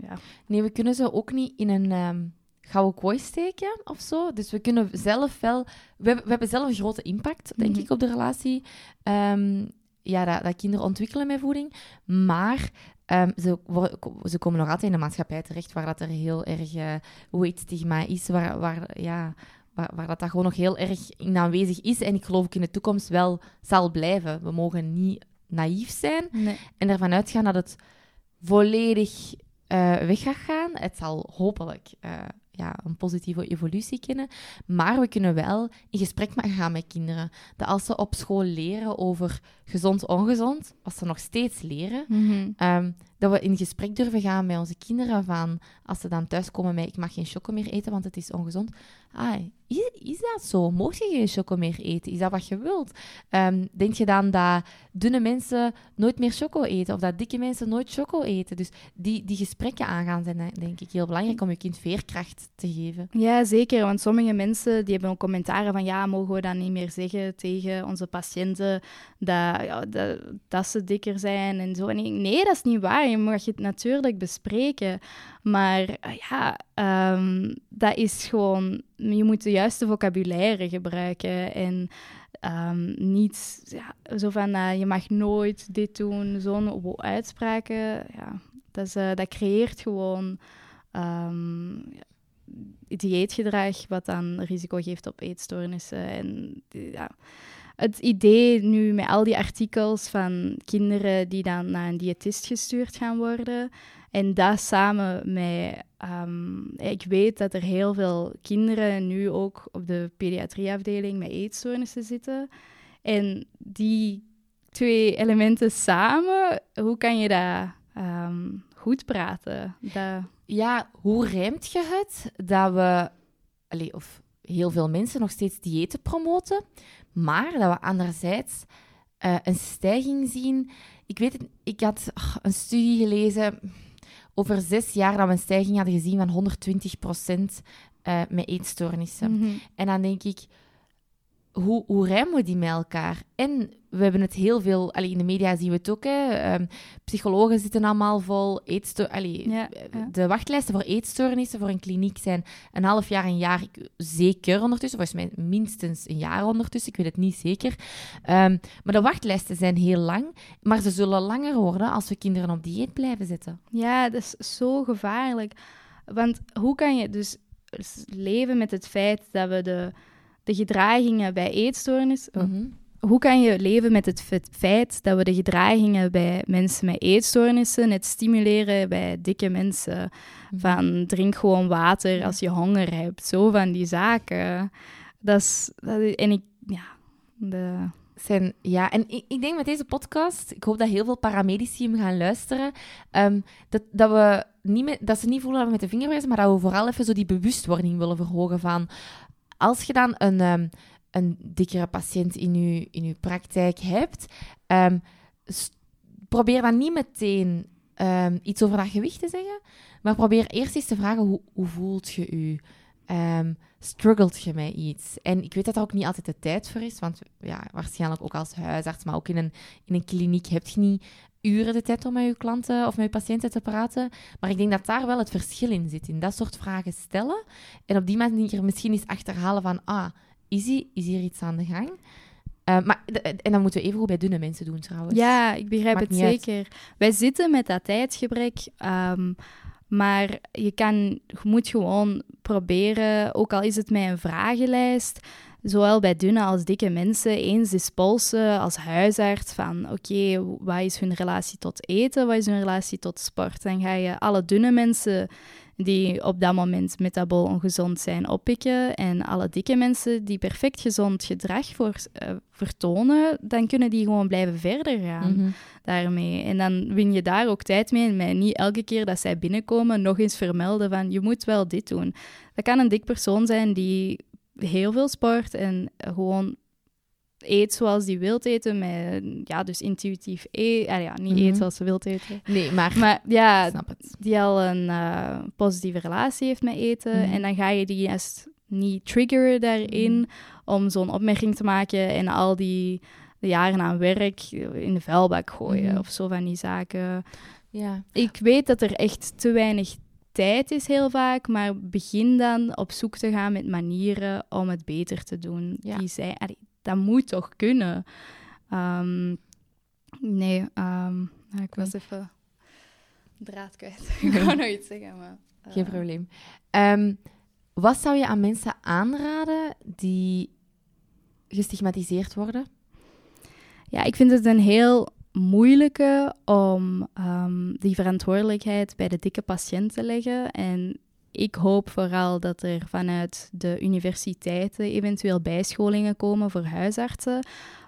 ja. Nee, we kunnen ze ook niet in een ehm, gouden kooi steken of zo. Dus we kunnen zelf wel... We hebben, we hebben zelf een grote impact, denk Mhm. ik, op de relatie. Ehm, ja, dat, dat kinderen ontwikkelen met voeding. Maar ehm, ze, worden- ze komen nog altijd in de maatschappij terecht waar dat er heel erg uh, weightstigma is, waar, waar, ja, waar, waar dat, dat gewoon nog heel erg in aanwezig is. En ik geloof ook in de toekomst wel zal blijven. We mogen niet naïef zijn Nee. en ervan uitgaan dat het volledig eh, weg gaat gaan. Het zal hopelijk eh, ja, een positieve evolutie kennen. Maar we kunnen wel in gesprek gaan met kinderen. Dat als ze op school leren over gezond-ongezond, wat ze nog steeds leren, Mhm. ehm, dat we in gesprek durven gaan met onze kinderen van, als ze dan thuiskomen met ik mag geen choco meer eten, want het is ongezond. Ah, is, is dat zo? Mocht je geen choco meer eten? Is dat wat je wilt? Ehm, denk je dan dat dunne mensen nooit meer choco eten of dat dikke mensen nooit choco eten? Dus die, die gesprekken aangaan zijn eh, denk ik heel belangrijk om je kind veerkracht te geven. Ja, zeker. Want sommige mensen die hebben ook commentaren van ja, mogen we dan niet meer zeggen tegen onze patiënten dat, ja, dat, dat ze dikker zijn en zo. En ik, nee, dat is niet waar. Je mag het natuurlijk bespreken. Maar eh, ja, ehm, dat is gewoon... Je moet de juiste vocabulaire gebruiken en ehm, niet ja, zo van eh, je mag nooit dit doen, zo'n uitspraken. Ja, dat, is, eh, dat creëert gewoon... ehm, dieetgedrag, wat dan risico geeft op eetstoornissen. En ja, het idee nu met al die artikels van kinderen die dan naar een diëtist gestuurd gaan worden. En dat samen met... ehm, ik weet dat er heel veel kinderen nu ook op de pediatrieafdeling met eetstoornissen zitten. En die twee elementen samen, hoe kan je dat ehm, goed praten? Dat... Ja, hoe rijmt je het dat we, allee, of heel veel mensen nog steeds diëten promoten, maar dat we anderzijds eh, een stijging zien? Ik weet het, ik had een studie gelezen over zes jaar dat we een stijging hadden gezien van 120 procent eh, met eetstoornissen. Mhm. En dan denk ik, hoe, hoe rijmen we die met elkaar? En we hebben het heel veel, allee, in de media zien we het ook, hè, ehm, psychologen zitten allemaal vol. Eetsto allee, Ja, ja. De wachtlijsten voor eetstoornissen voor een kliniek zijn een half jaar, een jaar, ik- zeker ondertussen. Volgens mij minstens een jaar ondertussen, ik weet het niet zeker. Ehm, maar de wachtlijsten zijn heel lang, maar ze zullen langer worden als we kinderen op dieet blijven zitten. Ja, dat is zo gevaarlijk. Want hoe kan je dus leven met het feit dat we de, de gedragingen bij eetstoornis... oh, Mhm. Hoe kan je leven met het fe- feit dat we de gedragingen bij mensen met eetstoornissen net stimuleren bij dikke mensen? Van drink gewoon water als je honger hebt. Zo van die zaken. Dat is... Dat is- en ik... Ja... De, zijn, ja, en ik, ik denk met deze podcast, ik hoop dat heel veel paramedici hem gaan luisteren, ehm, dat, dat, we niet met, dat ze niet voelen dat we met de vinger wijzen, maar dat we vooral even zo die bewustwording willen verhogen van, als je dan een, ehm, een dikkere patiënt in je, in uw praktijk hebt, ehm, probeer dan niet meteen ehm, iets over dat gewicht te zeggen, maar probeer eerst eens te vragen, hoe, hoe voelt je je? Ehm, struggelt je met iets? En ik weet dat er ook niet altijd de tijd voor is, want ja, waarschijnlijk ook als huisarts, maar ook in een, in een kliniek heb je niet uren de tijd om met je klanten of met je patiënten te praten. Maar ik denk dat daar wel het verschil in zit, in dat soort vragen stellen. En op die manier misschien eens achterhalen van, ah, is, hier- is hier iets aan de gang? Eh, maar, de- en dat moeten we even goed bij dunne mensen doen trouwens. Ja, ik begrijp Maakt het uit. zeker. Wij zitten met dat tijdsgebrek, ehm, maar je, kan, je moet gewoon proberen, ook al is het met een vragenlijst, zowel bij dunne als dikke mensen, eens eens polsen als huisarts van oké, wat is hun relatie tot eten, wat is hun relatie tot sport? Dan ga je alle dunne mensen die op dat moment metabool ongezond zijn oppikken en alle dikke mensen die perfect gezond gedrag voor, eh, vertonen, dan kunnen die gewoon blijven verder gaan Mhm. daarmee. En dan win je daar ook tijd mee. En mij niet elke keer dat zij binnenkomen nog eens vermelden van je moet wel dit doen. Dat kan een dik persoon zijn die heel veel sport en gewoon eet zoals die wilt eten. Met, ja, dus intuïtief eten. Ah ja, niet Mhm. eet zoals ze wilt eten. Nee, maar, Maar ja, snap het. die al een eh, positieve relatie heeft met eten. Mhm. En dan ga je die juist niet triggeren daarin Mhm. om zo'n opmerking te maken en al die de jaren aan werk in de vuilbak gooien Mhm. of zo van die zaken. Ja. Ik weet dat er echt te weinig tijd is heel vaak, maar begin dan op zoek te gaan met manieren om het beter te doen. Ja. Die zijn, allee, dat moet toch kunnen. Ehm, nee, ehm, nou, ik was even draad kwijt. <laughs> <laughs> ik wou nog iets zeggen, maar... eh, Geen probleem. Ehm, wat zou je aan mensen aanraden die gestigmatiseerd worden? Ja, ik vind het een heel moeilijke om ehm, die verantwoordelijkheid bij de dikke patiënt te leggen. En ik hoop vooral dat er vanuit de universiteiten eventueel bijscholingen komen voor huisartsen.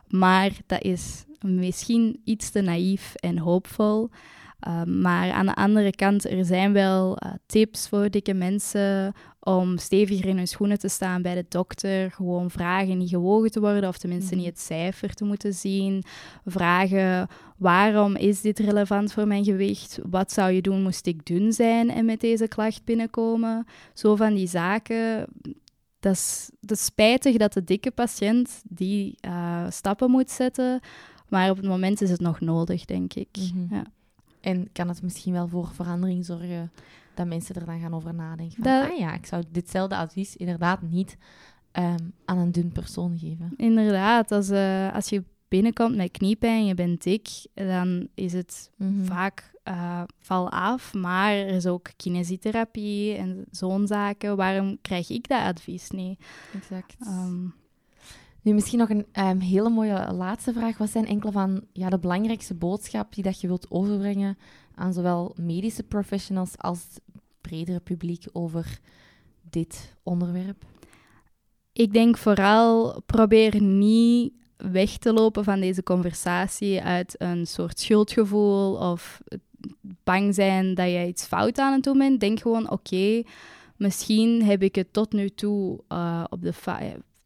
Maar dat is misschien iets te naïef en hoopvol. Um, maar aan de andere kant, er zijn wel uh, tips voor dikke mensen om steviger in hun schoenen te staan bij de dokter. Gewoon vragen niet gewogen te worden, of tenminste niet het cijfer te moeten zien. Vragen waarom is dit relevant voor mijn gewicht? Wat zou je doen moest ik dun zijn en met deze klacht binnenkomen? Zo van die zaken. Dat is, dat is spijtig dat de dikke patiënt die uh, stappen moet zetten. Maar op het moment is het nog nodig, denk ik. Mhm. Ja. En kan het misschien wel voor verandering zorgen dat mensen er dan gaan over nadenken? Van, Dat- Ah ja, ik zou ditzelfde advies inderdaad niet ehm, aan een dun persoon geven. Inderdaad, als, eh, als je binnenkomt met kniepijn, je bent dik, dan is het Mhm. vaak eh, val af. Maar er is ook kinesietherapie en zo'n zaken. Waarom krijg ik dat advies niet? Exact. Ehm, Misschien nog een ehm, hele mooie laatste vraag. Wat zijn enkele van ja, de belangrijkste boodschap die dat je wilt overbrengen aan zowel medische professionals als het bredere publiek over dit onderwerp? Ik denk vooral probeer niet weg te lopen van deze conversatie uit een soort schuldgevoel of bang zijn dat je iets fout aan het doen bent. Denk gewoon, oké, misschien heb ik het tot nu toe eh, op de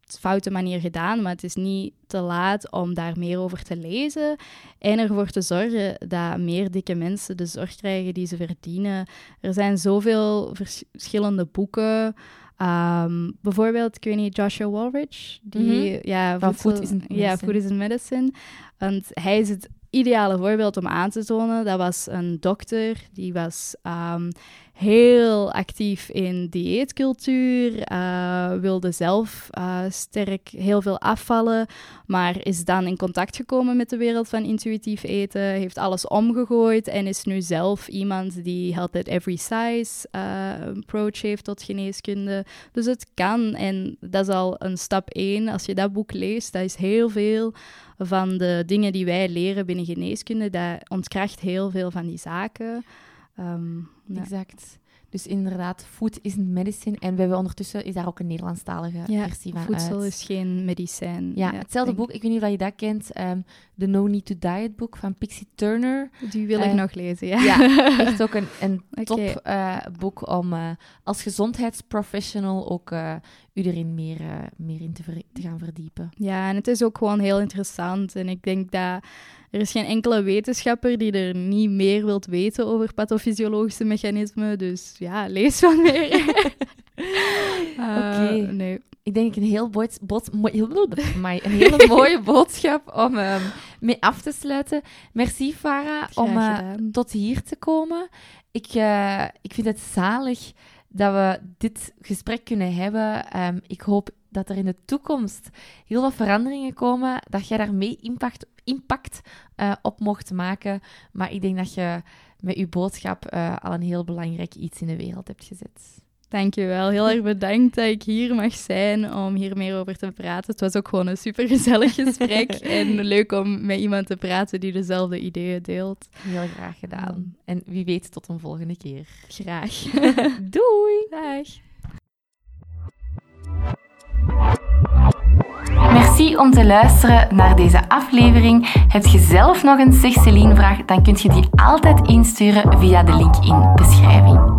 foute manier gedaan, maar het is niet te laat om daar meer over te lezen en ervoor te zorgen dat meer dikke mensen de zorg krijgen die ze verdienen. Er zijn zoveel vers- verschillende boeken. Ehm, bijvoorbeeld, ik weet niet, Joshua Walrich, die Mhm. ja, Van voedsel- Food Isn't Ja, Medicine. Food Isn't Medicine. Want hij is het ideale voorbeeld om aan te tonen. Dat was een dokter, die was ehm, heel actief in dieetcultuur, eh, wilde zelf eh, sterk heel veel afvallen, maar is dan in contact gekomen met de wereld van intuïtief eten, heeft alles omgegooid en is nu zelf iemand die Health at Every Size eh, approach heeft tot geneeskunde. Dus het kan en dat is al een stap één. Als je dat boek leest, dat is heel veel van de dingen die wij leren binnen geneeskunde. Dat ontkracht heel veel van die zaken. Ehm, ja. Exact. Dus inderdaad, food isn't medicine. En we hebben ondertussen is daar ook een Nederlandstalige Ja, versie van voedsel uit. is geen medicijn. Ja, hetzelfde boek. Ik weet niet of je dat kent. ehm The No Need to Diet boek van Pixie Turner. Die wil ik Eh, nog lezen, ja. Ja, <laughs> echt ook een, een top eh, boek om eh, als gezondheidsprofessional ook u erin meer, eh, meer in te, gaan verdiepen. Ja, en het is ook gewoon heel interessant. En ik denk dat er is geen enkele wetenschapper die er niet meer wilt weten over pathofysiologische mechanismen. Dus ja, lees wat meer. <laughs> Eh, Oké. Nee. Ik denk een heel, bood, mooi- <laughs> amai, een hele mooie boodschap om ehm, mee af te sluiten. Merci, Farah, om eh, tot hier te komen. Ik, ik vind het zalig dat we dit gesprek kunnen hebben. Ehm, ik hoop dat er in de toekomst heel wat veranderingen komen, dat jij daarmee impact, impact eh, op mocht maken. Maar ik denk dat je met je boodschap eh, al een heel belangrijk iets in de wereld hebt gezet. Dankjewel. Heel erg bedankt dat ik hier mag zijn om hier meer over te praten. Het was ook gewoon een supergezellig <laughs> gesprek. en leuk om met iemand te praten die dezelfde ideeën deelt. Heel graag gedaan. En wie weet, tot een volgende keer. Graag. <laughs> Doei! Dag. Merci om te luisteren naar deze aflevering. Heb je zelf nog een Zeg Celine vraag, dan kun je die altijd insturen via de link in beschrijving.